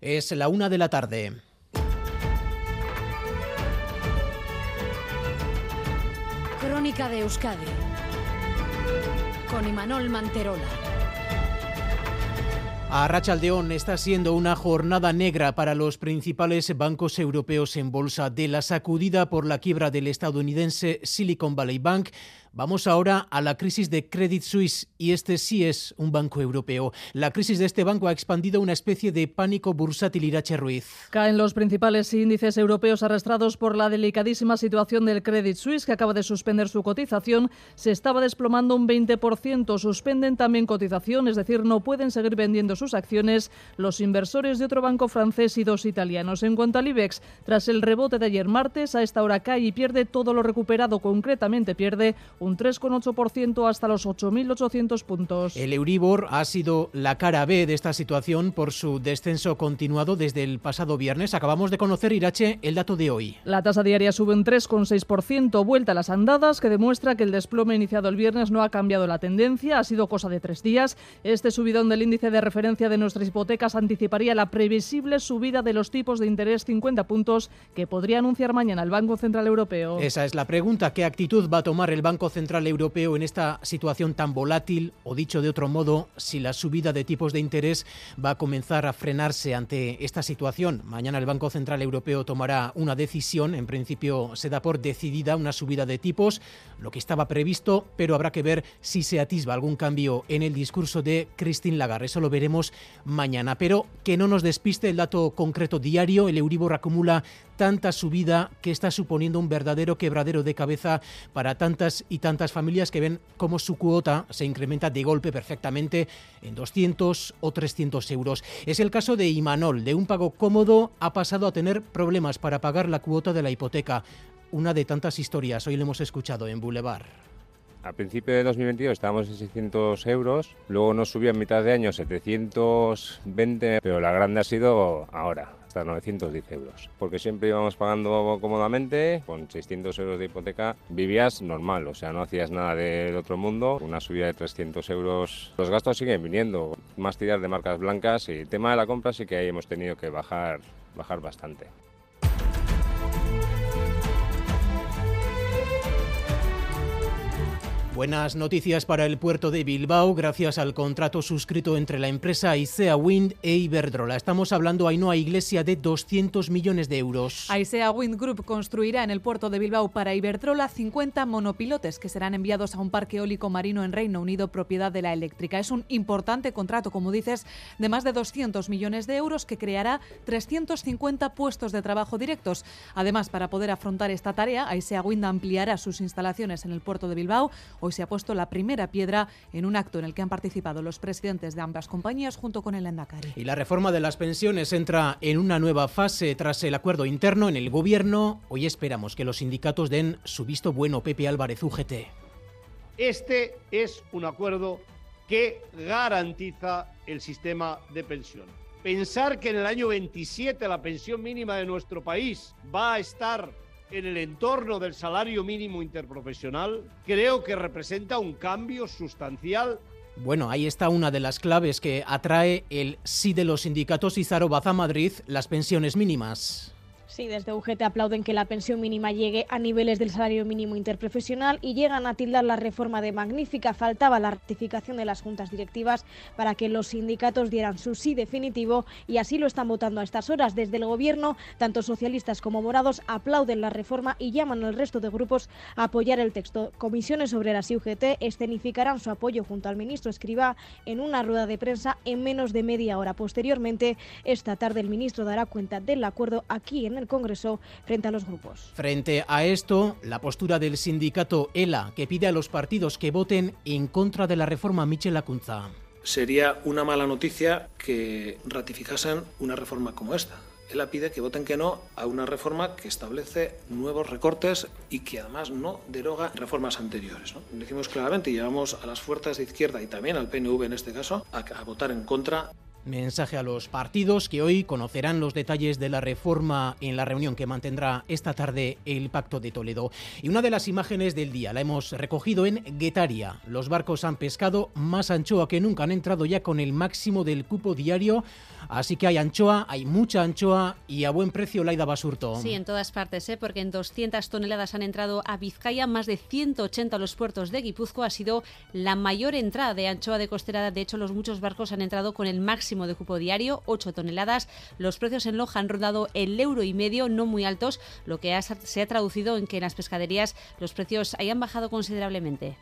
Es la una de la tarde. Crónica de Euskadi con Imanol Manterola. A Rachaldeón está siendo una jornada negra para los principales bancos europeos en bolsa de la sacudida por la quiebra del estadounidense Silicon Valley Bank Vamos ahora a la crisis de Credit Suisse y este sí es un banco europeo. La crisis de este banco ha expandido una especie de pánico bursátil Irache Ruiz. Caen los principales índices europeos arrastrados por la delicadísima situación del Credit Suisse que acaba de suspender su cotización. Se estaba desplomando un 20%. Suspenden también cotización, es decir, no pueden seguir vendiendo sus acciones los inversores de otro banco francés y dos italianos. En cuanto al IBEX, tras el rebote de ayer martes, a esta hora cae y pierde todo lo recuperado. Concretamente pierde un 3,8% hasta los 8.800 puntos. El Euribor ha sido la cara B de esta situación por su descenso continuado desde el pasado viernes. Acabamos de conocer, Irache, el dato de hoy. La tasa diaria sube un 3,6%, vuelta a las andadas, que demuestra que el desplome iniciado el viernes no ha cambiado la tendencia, ha sido cosa de tres días. Este subidón del índice de referencia de nuestras hipotecas anticiparía la previsible subida de los tipos de interés 50 puntos que podría anunciar mañana el Banco Central Europeo. Esa es la pregunta. ¿Qué actitud va a tomar el Banco Central Europeo en esta situación tan volátil o dicho de otro modo, si la subida de tipos de interés va a comenzar a frenarse ante esta situación. Mañana el Banco Central Europeo tomará una decisión, en principio se da por decidida una subida de tipos, lo que estaba previsto, pero habrá que ver si se atisba algún cambio en el discurso de Christine Lagarde. Eso lo veremos mañana, pero que no nos despiste el dato concreto diario, el Euribor acumula tanta subida que está suponiendo un verdadero quebradero de cabeza para tantas y tantas familias que ven cómo su cuota se incrementa de golpe perfectamente en 200 o 300 euros. Es el caso de Imanol, de un pago cómodo ha pasado a tener problemas para pagar la cuota de la hipoteca. Una de tantas historias, hoy lo hemos escuchado en Boulevard. A principio de 2022 estábamos en 600 euros, luego nos subió en mitad de año 720, pero la grande ha sido ahora, hasta 910 euros. Porque siempre íbamos pagando cómodamente, con 600 euros de hipoteca vivías normal, o sea, no hacías nada del otro mundo. Una subida de 300 euros, los gastos siguen viniendo, más tiras de marcas blancas y el tema de la compra sí que ahí hemos tenido que bajar, bajar bastante. Buenas noticias para el puerto de Bilbao gracias al contrato suscrito entre la empresa Aisea Wind e Iberdrola. Estamos hablando, Ainhoa Iglesia, de 200 millones de euros. Aisea Wind Group construirá en el puerto de Bilbao para Iberdrola 50 monopilotes que serán enviados a un parque eólico marino en Reino Unido propiedad de la eléctrica. Es un importante contrato, como dices, de más de 200 millones de euros que creará 350 puestos de trabajo directos. Además, para poder afrontar esta tarea, Aisea Wind ampliará sus instalaciones en el puerto de Bilbao se ha puesto la primera piedra en un acto en el que han participado los presidentes de ambas compañías junto con el Endacari. Y la reforma de las pensiones entra en una nueva fase tras el acuerdo interno en el gobierno. Hoy esperamos que los sindicatos den su visto bueno. Pepe Álvarez, UGT. Este es un acuerdo que garantiza el sistema de pensión. Pensar que en el año 27 la pensión mínima de nuestro país va a estar en el entorno del salario mínimo interprofesional, creo que representa un cambio sustancial bueno, ahí está una de las claves que atrae el sí de los sindicatos y Baza Madrid, las pensiones mínimas. Sí, desde UGT aplauden que la pensión mínima llegue a niveles del salario mínimo interprofesional y llegan a tildar la reforma de magnífica. Faltaba la ratificación de las juntas directivas para que los sindicatos dieran su sí definitivo y así lo están votando a estas horas. Desde el Gobierno, tanto socialistas como morados aplauden la reforma y llaman al resto de grupos a apoyar el texto. Comisiones Obreras y UGT escenificarán su apoyo junto al ministro Escriba en una rueda de prensa en menos de media hora. Posteriormente, esta tarde el ministro dará cuenta del acuerdo aquí en el Congreso frente a los grupos. Frente a esto, la postura del sindicato ELA, que pide a los partidos que voten en contra de la reforma Michel Acunza. Sería una mala noticia que ratificasen una reforma como esta. ELA pide que voten que no a una reforma que establece nuevos recortes y que además no deroga reformas anteriores. Decimos claramente y llevamos a las fuerzas de izquierda y también al PNV en este caso a, a votar en contra Mensaje a los partidos que hoy conocerán los detalles de la reforma en la reunión que mantendrá esta tarde el Pacto de Toledo. Y una de las imágenes del día la hemos recogido en Guetaria. Los barcos han pescado más anchoa que nunca, han entrado ya con el máximo del cupo diario Así que hay anchoa, hay mucha anchoa y a buen precio Laida Basurto. Sí, en todas partes, ¿eh? porque en 200 toneladas han entrado a Vizcaya, más de 180 a los puertos de Guipúzcoa. Ha sido la mayor entrada de anchoa de costera. De hecho, los muchos barcos han entrado con el máximo de cupo diario, 8 toneladas. Los precios en Loja han rodado el euro y medio, no muy altos, lo que se ha traducido en que en las pescaderías los precios hayan bajado considerablemente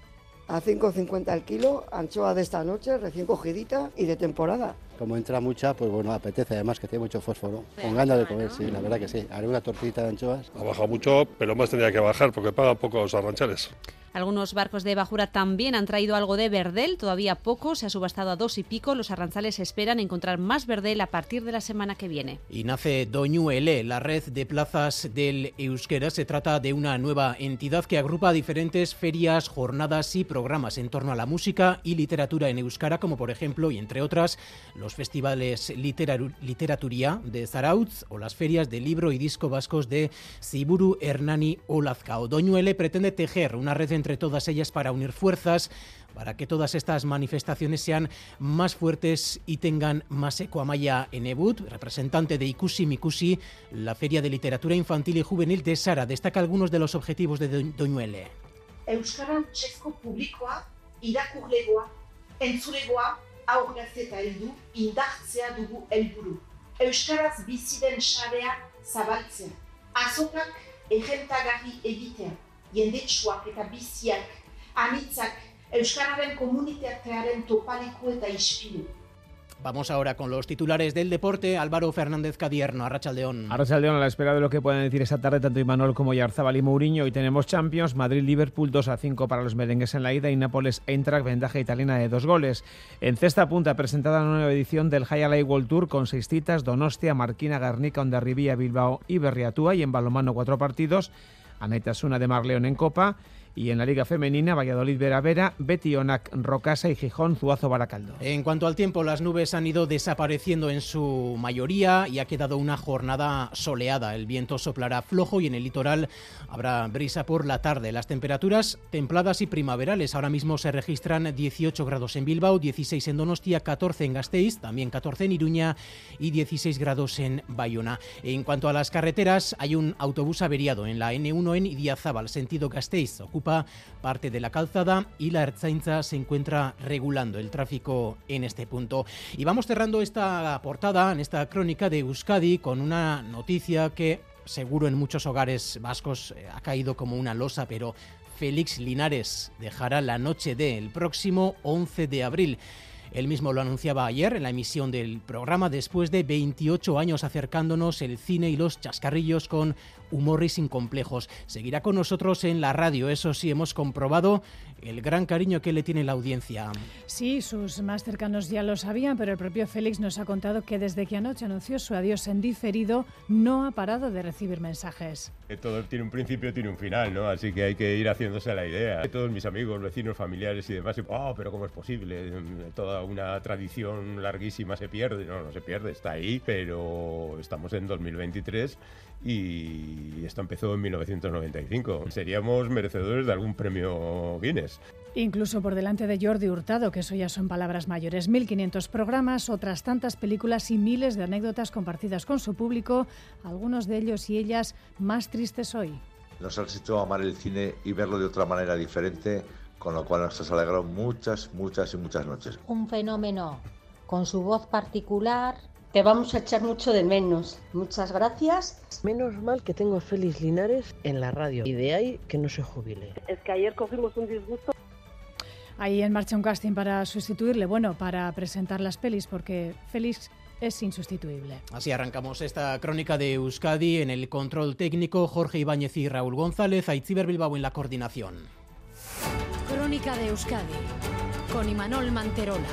a 5,50 el kilo, anchoa de esta noche, recién cogidita y de temporada. Como entra mucha, pues bueno, apetece además que tiene mucho fósforo. Con ganas de comer, sí, la verdad que sí. Haré una tortita de anchoas. Ha bajado mucho, pero más tendría que bajar porque pagan poco los arranchales. Algunos barcos de bajura también han traído algo de verdel, todavía poco, se ha subastado a dos y pico. Los arranzales esperan encontrar más verdel a partir de la semana que viene. Y nace Doñuele, la red de plazas del Euskera. Se trata de una nueva entidad que agrupa diferentes ferias, jornadas y programas en torno a la música y literatura en Euskara, como por ejemplo, y entre otras, los festivales Literaturía de Zarautz o las ferias de libro y disco vascos de Ziburu Hernani o Lazcao. Doñuele pretende tejer una red entre todas ellas para unir fuerzas, para que todas estas manifestaciones sean más fuertes y tengan más eco. Amaya Enebut, representante de Ikusi Mikusi, la Feria de Literatura Infantil y Juvenil de Sara, destaca algunos de los objetivos de Doñuele. Euskaran txezko publikoa, irakurlegoa, entzulegoa, aurraz eta heldu, indartzea dugu helburu. Euskaraz biziden sarea zabaltzea. Azokak egentagarri egitea jendetsuak eta biziak, anitzak, Euskararen komunitatearen topaliku eta ispilu. Vamos ahora con los titulares del deporte. Álvaro Fernández Cadierno, Arrachaldeón. Arrachaldeón, a la espera de lo que puedan decir esta tarde tanto Imanol como Yarzabal y Mourinho. Hoy tenemos Champions, Madrid-Liverpool 2 a 5 para los merengues en la ida y Nápoles-Eintracht, ventaja italiana de dos goles. En cesta punta presentada la nueva edición del High World Tour con seis citas, Donostia, Marquina, Garnica, Ondarribía, Bilbao y Berriatúa y en balomano cuatro partidos. Anaitasuna de Marleón en Copa y en la Liga Femenina, Valladolid Vera Vera, Betty Onac Rocasa y Gijón Zuazo Baracaldo. En cuanto al tiempo, las nubes han ido desapareciendo en su mayoría y ha quedado una jornada soleada. El viento soplará flojo y en el litoral habrá brisa por la tarde. Las temperaturas templadas y primaverales. Ahora mismo se registran 18 grados en Bilbao, 16 en Donostia, 14 en Gasteiz, también 14 en Iruña y 16 grados en Bayona. En cuanto a las carreteras, hay un autobús averiado en la N1 en Idiazábal, sentido Gasteiz. Ocupa parte de la calzada y la Ertzaintza se encuentra regulando el tráfico en este punto. Y vamos cerrando esta portada, en esta crónica de Euskadi, con una noticia que seguro en muchos hogares vascos eh, ha caído como una losa, pero Félix Linares dejará la noche del próximo 11 de abril. Él mismo lo anunciaba ayer en la emisión del programa, después de 28 años acercándonos el cine y los chascarrillos con humor y sin complejos. Seguirá con nosotros en la radio, eso sí, hemos comprobado el gran cariño que le tiene la audiencia. Sí, sus más cercanos ya lo sabían, pero el propio Félix nos ha contado que desde que anoche anunció su adiós en diferido, no ha parado de recibir mensajes. Todo tiene un principio, tiene un final, ¿no? Así que hay que ir haciéndose la idea. Todos mis amigos, vecinos, familiares y demás, oh, pero ¿cómo es posible? Toda una tradición larguísima se pierde. No, no se pierde, está ahí, pero estamos en 2023 y esto empezó en 1995. Seríamos merecedores de algún premio Guinness. Incluso por delante de Jordi Hurtado, que eso ya son palabras mayores. 1.500 programas, otras tantas películas y miles de anécdotas compartidas con su público, algunos de ellos y ellas más tristes hoy. Nos has hecho amar el cine y verlo de otra manera diferente, con lo cual nos has alegrado muchas, muchas y muchas noches. Un fenómeno con su voz particular, te vamos a echar mucho de menos. Muchas gracias. Menos mal que tengo Félix Linares en la radio y de ahí que no se jubile. Es que ayer cogimos un disgusto. Ahí en marcha un casting para sustituirle, bueno, para presentar las pelis, porque Félix es insustituible. Así arrancamos esta crónica de Euskadi en el control técnico, Jorge Ibáñez y Raúl González, Aitziber Bilbao en la coordinación. Crónica de Euskadi con Imanol Manterola.